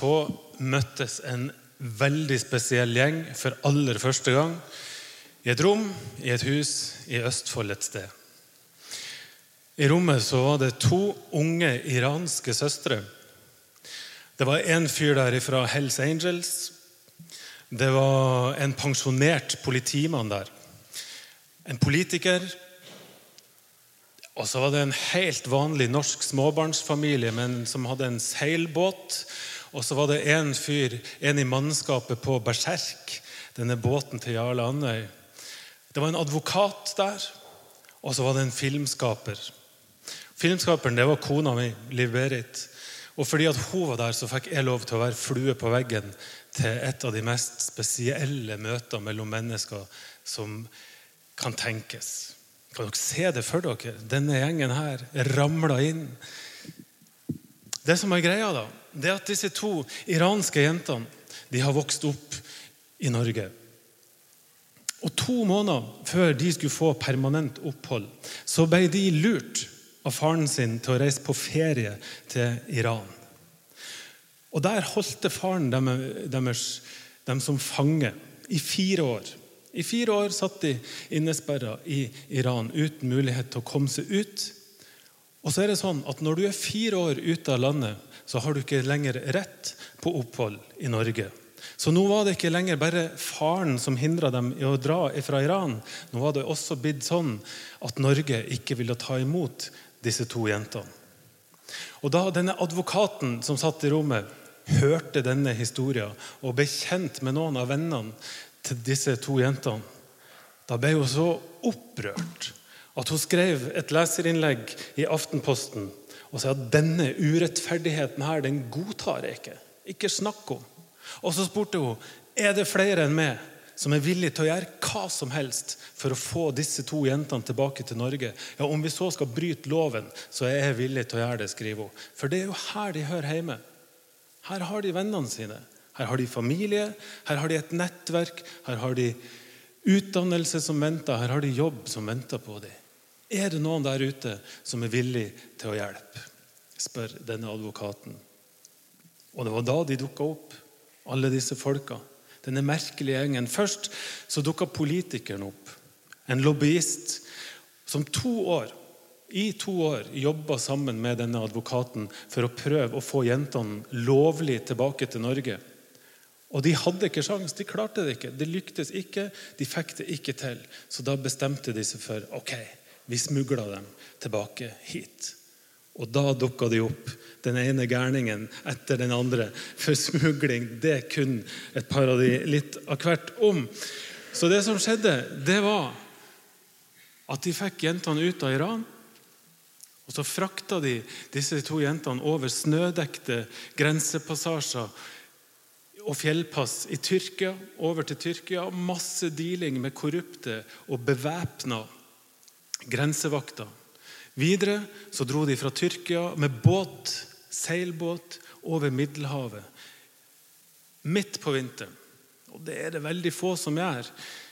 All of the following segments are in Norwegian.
så møttes en veldig spesiell gjeng for aller første gang i et rom i et hus i Østfold et sted. I rommet så var det to unge iranske søstre. Det var en fyr der fra Hells Angels. Det var en pensjonert politimann der. En politiker. Og så var det en helt vanlig norsk småbarnsfamilie men som hadde en seilbåt. Og så var det en fyr, en i mannskapet på Berserk, denne båten til Jarle Andøy. Det var en advokat der, og så var det en filmskaper. Filmskaperen det var kona mi, Liv Berit. Og fordi at hun var der, så fikk jeg lov til å være flue på veggen til et av de mest spesielle møter mellom mennesker som kan tenkes. Kan dere se det for dere? Denne gjengen her ramla inn. Det som er greia, da, det at disse to iranske jentene de har vokst opp i Norge. Og To måneder før de skulle få permanent opphold, så ble de lurt av faren sin til å reise på ferie til Iran. Og Der holdt faren deres dem som fange i fire år. I fire år satt de innesperra i Iran uten mulighet til å komme seg ut. Og så er det sånn at Når du er fire år ute av landet, så har du ikke lenger rett på opphold i Norge. Så nå var det ikke lenger bare faren som hindra dem i å dra fra Iran. Nå var det også blitt sånn at Norge ikke ville ta imot disse to jentene. Og Da denne advokaten som satt i rommet, hørte denne historien og ble kjent med noen av vennene til disse to jentene, da ble hun så opprørt at hun skrev et leserinnlegg i Aftenposten og sa at denne urettferdigheten her, den godtar jeg ikke. Ikke snakk om. Og så spurte hun er det flere enn meg som er villige til å gjøre hva som helst for å få disse to jentene tilbake til Norge. Ja, Om vi så skal bryte loven, så er jeg villig til å gjøre det, skriver hun. For det er jo her de hører hjemme. Her har de vennene sine. Her har de familie, her har de et nettverk, her har de utdannelse som venter, her har de jobb som venter på dem. Er det noen der ute som er villig til å hjelpe? spør denne advokaten. Og det var da de dukka opp, alle disse folka. Denne merkelige gjengen. Først så dukka politikeren opp. En lobbyist som to år i to år jobba sammen med denne advokaten for å prøve å få jentene lovlig tilbake til Norge. Og de hadde ikke sjans, de klarte det ikke. Det lyktes ikke, de fikk det ikke til. Så da bestemte de seg for ok, vi smugla dem tilbake hit. Og da dukka de opp, den ene gærningen etter den andre. For smugling, det kun et par av de litt av hvert om. Så det som skjedde, det var at de fikk jentene ut av Iran. Og Så frakta de disse to jentene over snødekte grensepassasjer og fjellpass i Tyrkia, over til Tyrkia. Masse dealing med korrupte og bevæpna grensevakter. Videre så dro de fra Tyrkia med båt, seilbåt, over Middelhavet. Midt på vinteren. Og det er det veldig få som gjør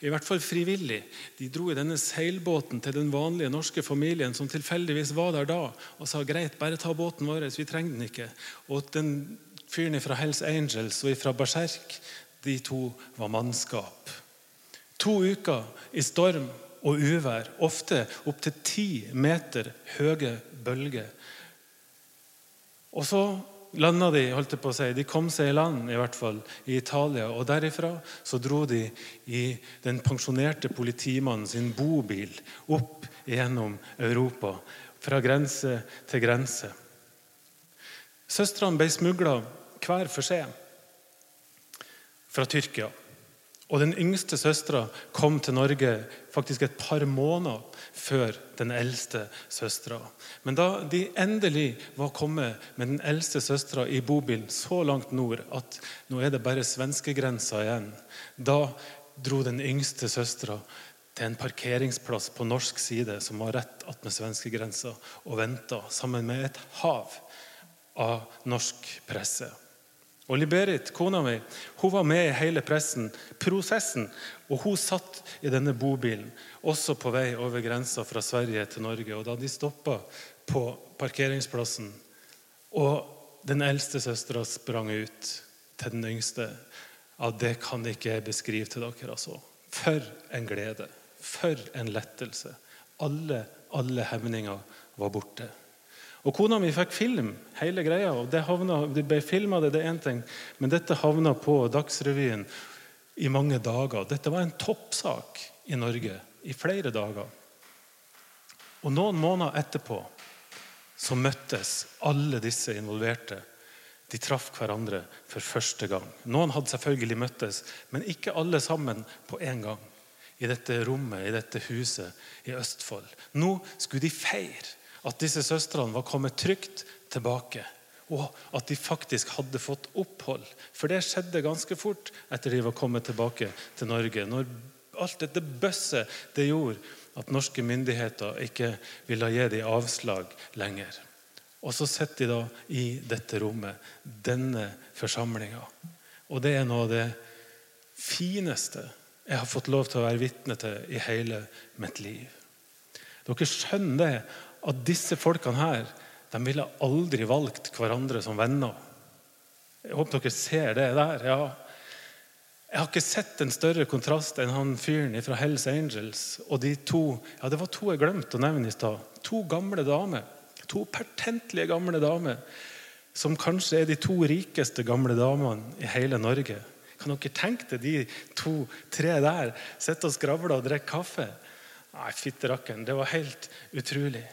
i hvert fall frivillig. De dro i denne seilbåten til den vanlige norske familien som tilfeldigvis var der da, og sa greit, bare ta båten vår, vi trenger den ikke. Og den fyren fra Hells Angels og fra Berserk, de to var mannskap. To uker i storm og uvær, ofte opptil ti meter høye bølger. Og så landa de holdt jeg på å si, de kom seg i land i hvert fall, i Italia. og Derifra så dro de i den pensjonerte politimannen sin bobil opp gjennom Europa. Fra grense til grense. Søstrene ble smugla hver for seg fra Tyrkia. Og Den yngste søstera kom til Norge faktisk et par måneder før den eldste søstera. Men da de endelig var kommet med den eldste søstera i bobilen så langt nord at nå er det bare svenskegrensa igjen, da dro den yngste søstera til en parkeringsplass på norsk side som var rett attmed svenskegrensa, og venta sammen med et hav av norsk presse. Og Liberit, kona mi, hun var med i hele pressen, prosessen. Og hun satt i denne bobilen, også på vei over grensa fra Sverige til Norge. Og da de stoppa på parkeringsplassen og den eldste søstera sprang ut til den yngste. Ja, det kan ikke jeg beskrive til dere. altså. For en glede. For en lettelse. Alle, alle hemninger var borte. Og Kona mi fikk film, hele greia. og Det, havna, det ble filma, det, det er én ting. Men dette havna på Dagsrevyen i mange dager. Dette var en toppsak i Norge i flere dager. Og noen måneder etterpå så møttes alle disse involverte. De traff hverandre for første gang. Noen hadde selvfølgelig møttes, men ikke alle sammen på en gang. I dette rommet, i dette huset i Østfold. Nå skulle de feire at disse søstrene var kommet trygt tilbake. Og at de faktisk hadde fått opphold. For det skjedde ganske fort etter de var kommet tilbake til Norge. Når alt dette bøsset det gjorde at norske myndigheter ikke ville gi dem avslag lenger. Og så sitter de da i dette rommet, denne forsamlinga. Og det er noe av det fineste jeg har fått lov til å være vitne til i hele mitt liv. Dere skjønner det at disse folkene her de ville aldri valgt hverandre som venner. Jeg håper dere ser det der. ja. Jeg har ikke sett en større kontrast enn han fyren fra Hells Angels og de to ja det var to jeg glemte å nevne i stad. To gamle damer. To pertentlige gamle damer som kanskje er de to rikeste gamle damene i hele Norge. Kan dere tenke dere de to-tre der sitte og skravle og drikke kaffe? Nei, fytti rakken, Det var helt utrolig.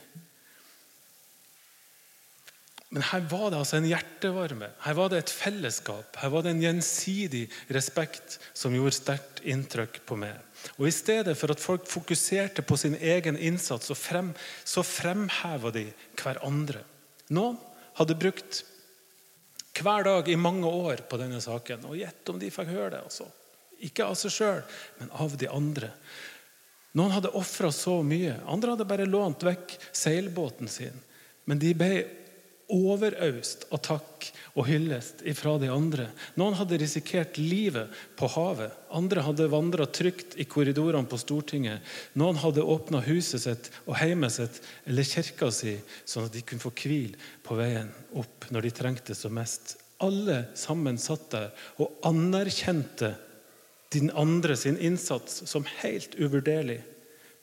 Men her var det altså en hjertevarme, her var det et fellesskap, her var det en gjensidig respekt som gjorde sterkt inntrykk på meg. Og I stedet for at folk fokuserte på sin egen innsats, så, frem, så fremheva de hverandre. Noen hadde brukt hver dag i mange år på denne saken. Og gjett om de fikk høre det. altså. Ikke av seg sjøl, men av de andre. Noen hadde ofra så mye. Andre hadde bare lånt vekk seilbåten sin. Men de ble overøst av takk og hyllest fra de andre. Noen hadde risikert livet på havet. Andre hadde vandra trygt i korridorene på Stortinget. Noen hadde åpna huset sitt og heimet sitt eller kirka si, sånn at de kunne få hvil på veien opp når de trengte som mest. Alle sammen satt der og anerkjente din andre sin innsats som helt uvurderlig.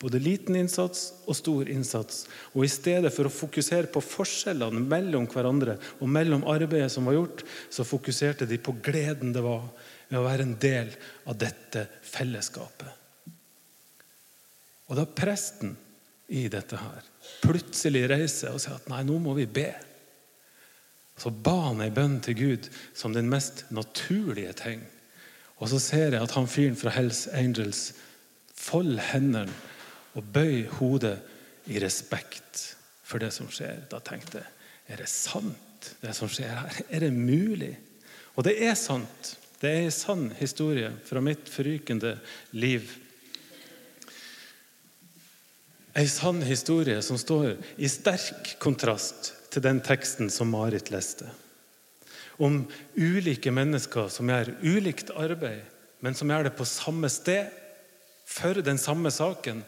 Både liten innsats og stor innsats. Og I stedet for å fokusere på forskjellene mellom hverandre og mellom arbeidet som var gjort, så fokuserte de på gleden det var ved å være en del av dette fellesskapet. Og da presten i dette her plutselig reiser og sier at nei, nå må vi be, så ba han ei bønn til Gud som den mest naturlige ting. Og så ser jeg at han fyren fra Hells Angels folder hendene og bøy hodet i respekt for det som skjer. Da tenkte jeg er det sant, det som skjer her? Er det mulig? Og det er sant. Det er en sann historie fra mitt forrykende liv. En sann historie som står i sterk kontrast til den teksten som Marit leste. Om ulike mennesker som gjør ulikt arbeid, men som gjør det på samme sted, for den samme saken,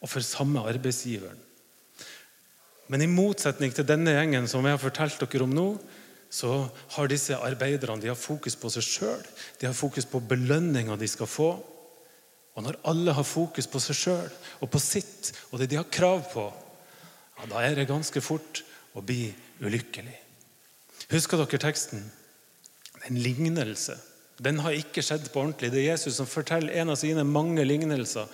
og for samme arbeidsgiveren. Men i motsetning til denne gjengen som jeg har fortalt dere om nå, så har disse arbeiderne de har fokus på seg sjøl. De har fokus på belønninga de skal få. Og når alle har fokus på seg sjøl og på sitt og det de har krav på, ja, da er det ganske fort å bli ulykkelig. Husker dere teksten? En lignelse. Den har ikke skjedd på ordentlig. Det er Jesus som forteller en av sine mange lignelser.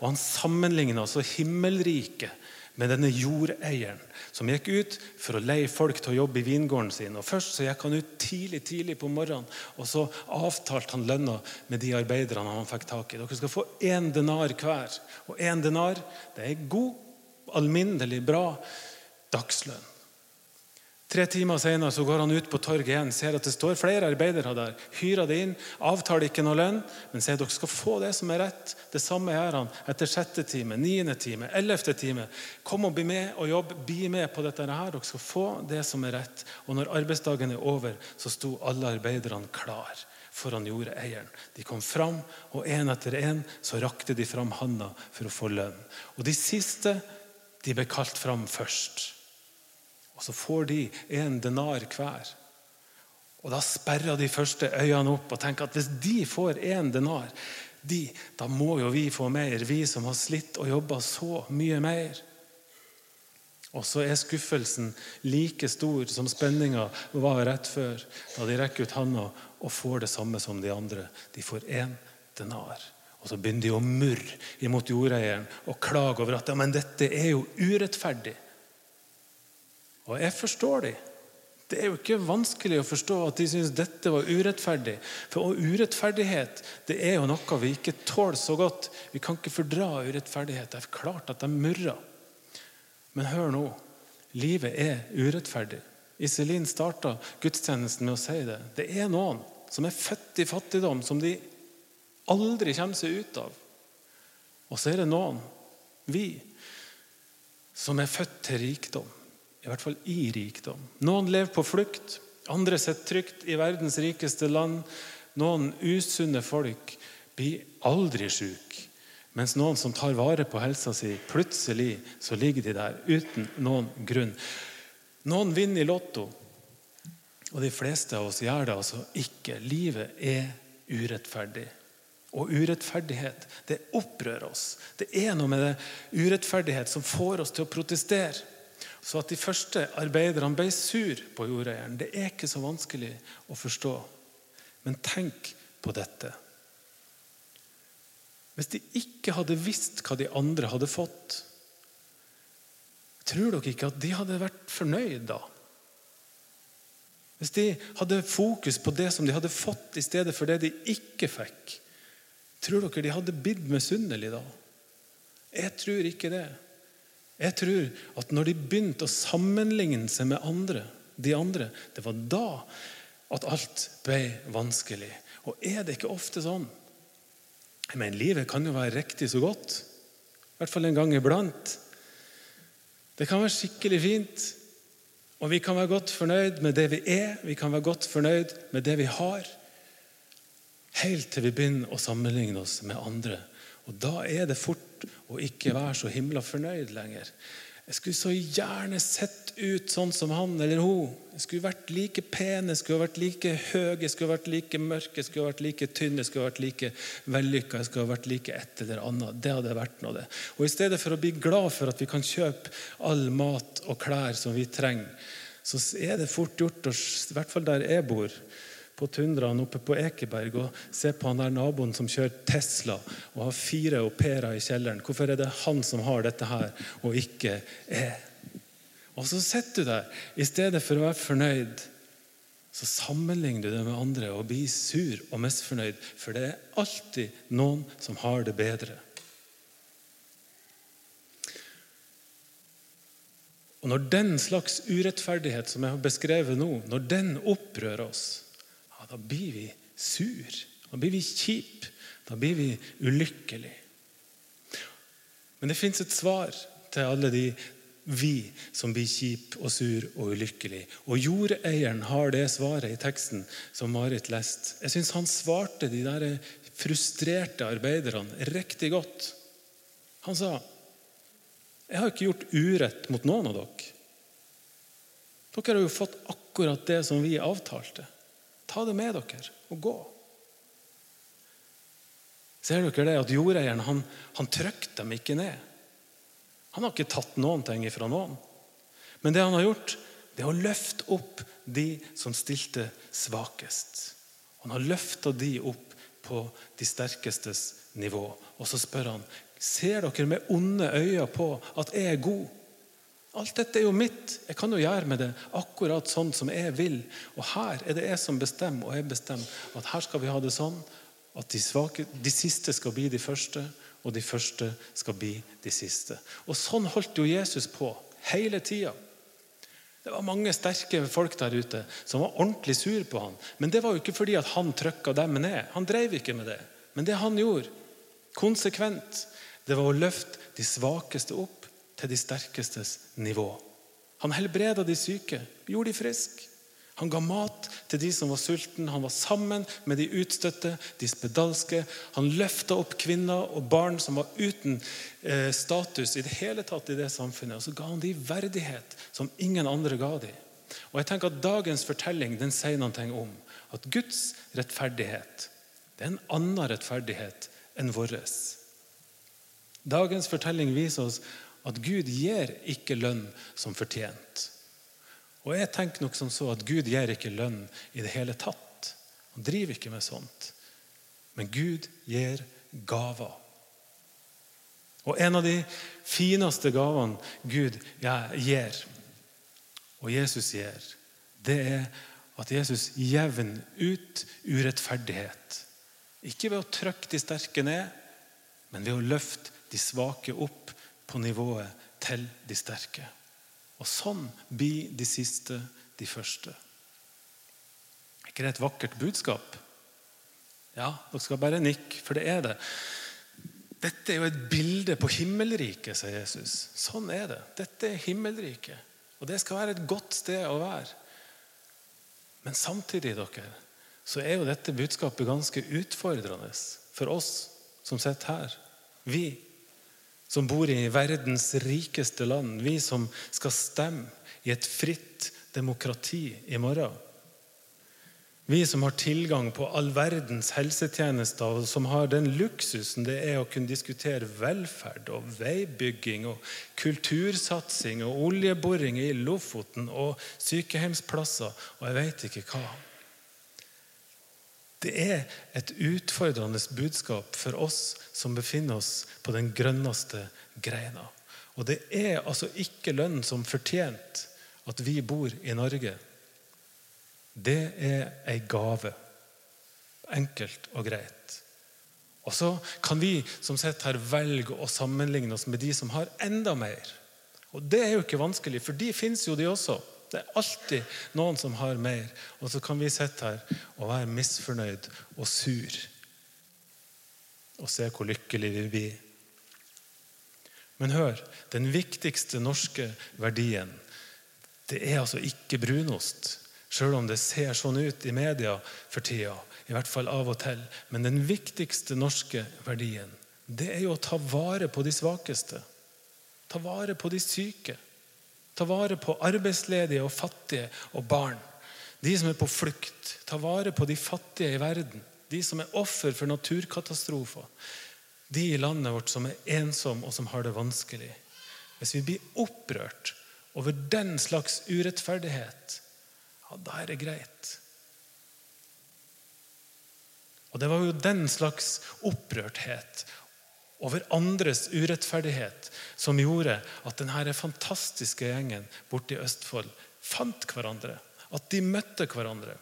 Og Han sammenligner altså himmelriket med denne jordeieren som gikk ut for å leie folk til å jobbe i vingården sin. Og Først så gikk han ut tidlig tidlig på morgenen, og så avtalte han lønna med de arbeiderne han fikk tak i. Dere skal få én denar hver. Og én denar det er god, alminnelig bra dagslønn. Tre timer senere så går han ut på torget igjen, ser at det står flere arbeidere der. Hyrer det inn, avtaler ikke noe lønn, men sier dere skal få det som er rett. Det samme gjør han etter sjette time, niende time, ellevte time. Kom og bli med og jobb. Bli med på dette her. Dere skal få det som er rett. Og når arbeidsdagen er over, så sto alle arbeiderne klar foran jordeieren. De kom fram, og én etter én så rakte de fram handa for å få lønn. Og de siste de ble kalt fram først. Og så får de en denar hver. Og Da sperrer de første øynene opp og tenker at hvis de får én denar, de, da må jo vi få mer, vi som har slitt og jobba så mye mer. Og så er skuffelsen like stor som spenninga var rett før, da de rekker ut handa og får det samme som de andre. De får én denar. Og så begynner de å murre imot jordeieren og klage over at ja, men dette er jo urettferdig. Og jeg forstår dem. Det er jo ikke vanskelig å forstå at de syns dette var urettferdig. For urettferdighet det er jo noe vi ikke tåler så godt. Vi kan ikke fordra urettferdighet. Det er klart at de murrer. Men hør nå. Livet er urettferdig. Iselin starta gudstjenesten med å si det. Det er noen som er født i fattigdom, som de aldri kommer seg ut av. Og så er det noen, vi, som er født til rikdom. I hvert fall i rikdom. Noen lever på flukt, andre sitter trygt i verdens rikeste land. Noen usunne folk blir aldri syke. Mens noen som tar vare på helsa si, plutselig så ligger de der uten noen grunn. Noen vinner i Lotto, og de fleste av oss gjør det altså ikke. Livet er urettferdig. Og urettferdighet, det opprører oss. Det er noe med det urettferdighet som får oss til å protestere. Så at de første arbeiderne ble sur på jordeieren, det er ikke så vanskelig å forstå. Men tenk på dette. Hvis de ikke hadde visst hva de andre hadde fått, tror dere ikke at de hadde vært fornøyd da? Hvis de hadde fokus på det som de hadde fått, i stedet for det de ikke fikk, tror dere de hadde blitt misunnelige da? Jeg tror ikke det. Jeg tror at når de begynte å sammenligne seg med andre, de andre, det var da at alt ble vanskelig. Og er det ikke ofte sånn Jeg mener, livet kan jo være riktig så godt. I hvert fall en gang iblant. Det kan være skikkelig fint. Og vi kan være godt fornøyd med det vi er, vi kan være godt fornøyd med det vi har. Helt til vi begynner å sammenligne oss med andre. Og Da er det fort å ikke være så himla fornøyd lenger. Jeg skulle så gjerne sett ut sånn som han eller hun. Jeg skulle vært like pen, jeg skulle vært like høy, jeg skulle vært like mørk, jeg skulle vært like tynn, jeg skulle vært like vellykka, jeg skulle vært like et eller annet. Det hadde vært noe, det. Og I stedet for å bli glad for at vi kan kjøpe all mat og klær som vi trenger, så er det fort gjort, i hvert fall der jeg bor, på tundraen oppe på Ekeberg og se på han der naboen som kjører Tesla og har fire au pairer i kjelleren. Hvorfor er det han som har dette her, og ikke jeg? Og så sitter du der. I stedet for å være fornøyd, så sammenligner du det med andre og blir sur og misfornøyd. For det er alltid noen som har det bedre. Og Når den slags urettferdighet som jeg har beskrevet nå, når den opprører oss, da blir vi sur. Da blir vi kjip. Da blir vi ulykkelig. Men det fins et svar til alle de vi som blir kjip og sur og ulykkelig. Og jordeieren har det svaret i teksten som Marit leste. Jeg syns han svarte de der frustrerte arbeiderne riktig godt. Han sa jeg har ikke gjort urett mot noen av dere. Dere har jo fått akkurat det som vi avtalte. Ta det med dere og gå. Ser dere det at jordeieren han, han trykte dem ikke ned? Han har ikke tatt noen ting ifra noen. Men det han har gjort, det er å løfte opp de som stilte svakest. Han har løfta de opp på de sterkestes nivå. Og så spør han ser dere med onde øyne på at jeg er god. Alt dette er jo mitt. Jeg kan jo gjøre med det akkurat sånn som jeg vil. Og her er det jeg som bestemmer, og jeg bestemmer at her skal vi ha det sånn at de, svake, de siste skal bli de første, og de første skal bli de siste. Og Sånn holdt jo Jesus på hele tida. Det var mange sterke folk der ute som var ordentlig sur på han. Men det var jo ikke fordi at han trykka dem ned. Han drev ikke med det. Men det han gjorde, konsekvent, det var å løfte de svakeste opp til de sterkestes nivå. Han helbreda de syke, gjorde de friske. Han ga mat til de som var sultne. Han var sammen med de utstøtte, de spedalske. Han løfta opp kvinner og barn som var uten eh, status i det hele tatt i det samfunnet. Og så ga han de verdighet som ingen andre ga dem. Og jeg tenker at Dagens fortelling den sier noe om at Guds rettferdighet det er en annen rettferdighet enn vår. Dagens fortelling viser oss at Gud gir ikke lønn som fortjent. Og jeg tenker nok som så at Gud gir ikke lønn i det hele tatt. Han driver ikke med sånt. Men Gud gir gaver. Og en av de fineste gavene Gud gir, og Jesus gir, det er at Jesus jevner ut urettferdighet. Ikke ved å trykke de sterke ned, men ved å løfte de svake opp på nivået til de sterke. Og sånn blir de siste de første. Er ikke det et vakkert budskap? Ja, dere skal bare nikke, for det er det. Dette er jo et bilde på himmelriket, sier Jesus. Sånn er det. Dette er himmelriket. Og det skal være et godt sted å være. Men samtidig dere, så er jo dette budskapet ganske utfordrende for oss som sitter her. Vi som bor i verdens rikeste land, vi som skal stemme i et fritt demokrati i morgen. Vi som har tilgang på all verdens helsetjenester, og som har den luksusen det er å kunne diskutere velferd og veibygging og kultursatsing og oljeboring i Lofoten og sykehjemsplasser og jeg vet ikke hva. Det er et utfordrende budskap for oss som befinner oss på den grønneste greina. Og det er altså ikke lønn som fortjent at vi bor i Norge. Det er ei gave. Enkelt og greit. Og så kan vi som sitter her, velge å sammenligne oss med de som har enda mer. Og det er jo ikke vanskelig, for de fins jo, de også. Det er alltid noen som har mer. Og så kan vi sitte her og være misfornøyd og sur. Og se hvor lykkelig vi blir. Men hør, den viktigste norske verdien det er altså ikke brunost. Selv om det ser sånn ut i media for tida. I hvert fall av og til. Men den viktigste norske verdien det er jo å ta vare på de svakeste. Ta vare på de syke. Ta vare på arbeidsledige og fattige og barn. De som er på flukt. Ta vare på de fattige i verden. De som er offer for naturkatastrofer. De i landet vårt som er ensomme og som har det vanskelig. Hvis vi blir opprørt over den slags urettferdighet, ja, da er det greit. Og Det var jo den slags opprørthet over andres urettferdighet som gjorde at denne fantastiske gjengen borte i Østfold fant hverandre. At de møtte hverandre.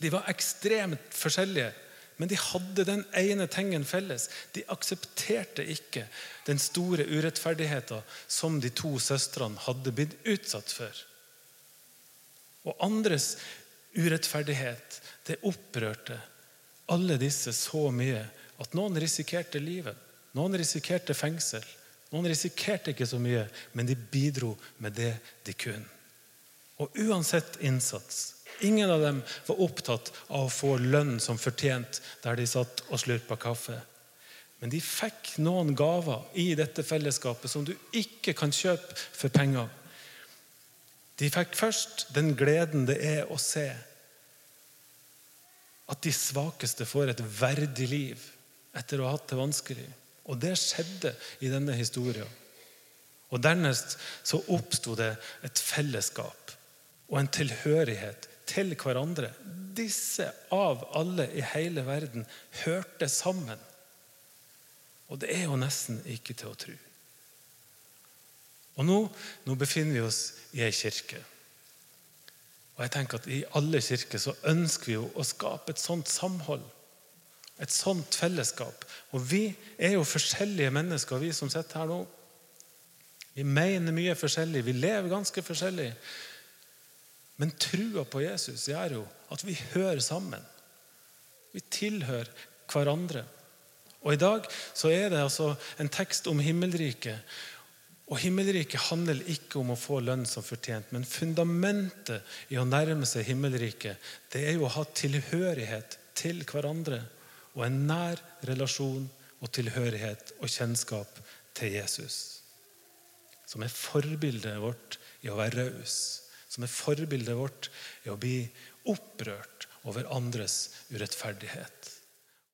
De var ekstremt forskjellige, men de hadde den ene tingen felles. De aksepterte ikke den store urettferdigheten som de to søstrene hadde blitt utsatt for. Og andres urettferdighet det opprørte alle disse så mye at noen risikerte livet. Noen risikerte fengsel. Noen risikerte ikke så mye, men de bidro med det de kunne. Og uansett innsats Ingen av dem var opptatt av å få lønn som fortjent der de satt og slurpa kaffe. Men de fikk noen gaver i dette fellesskapet som du ikke kan kjøpe for penger. De fikk først den gleden det er å se at de svakeste får et verdig liv etter å ha hatt det vanskelig. Og det skjedde i denne historien. Og Dernest så oppsto det et fellesskap og en tilhørighet til hverandre. Disse av alle i hele verden hørte sammen. Og det er jo nesten ikke til å tro. Og nå, nå befinner vi oss i ei kirke. Og jeg tenker at I alle kirker så ønsker vi jo å skape et sånt samhold et sånt fellesskap. Og vi er jo forskjellige mennesker, vi som sitter her nå. Vi mener mye forskjellig, vi lever ganske forskjellig. Men trua på Jesus gjør jo at vi hører sammen. Vi tilhører hverandre. Og I dag så er det altså en tekst om himmelriket. Og Himmelriket handler ikke om å få lønn som fortjent, men fundamentet i å nærme seg himmelriket det er jo å ha tilhørighet til hverandre og en nær relasjon og tilhørighet og kjennskap til Jesus. Som er forbildet vårt i å være raus. som er forbildet vårt, i å bli opprørt over andres urettferdighet.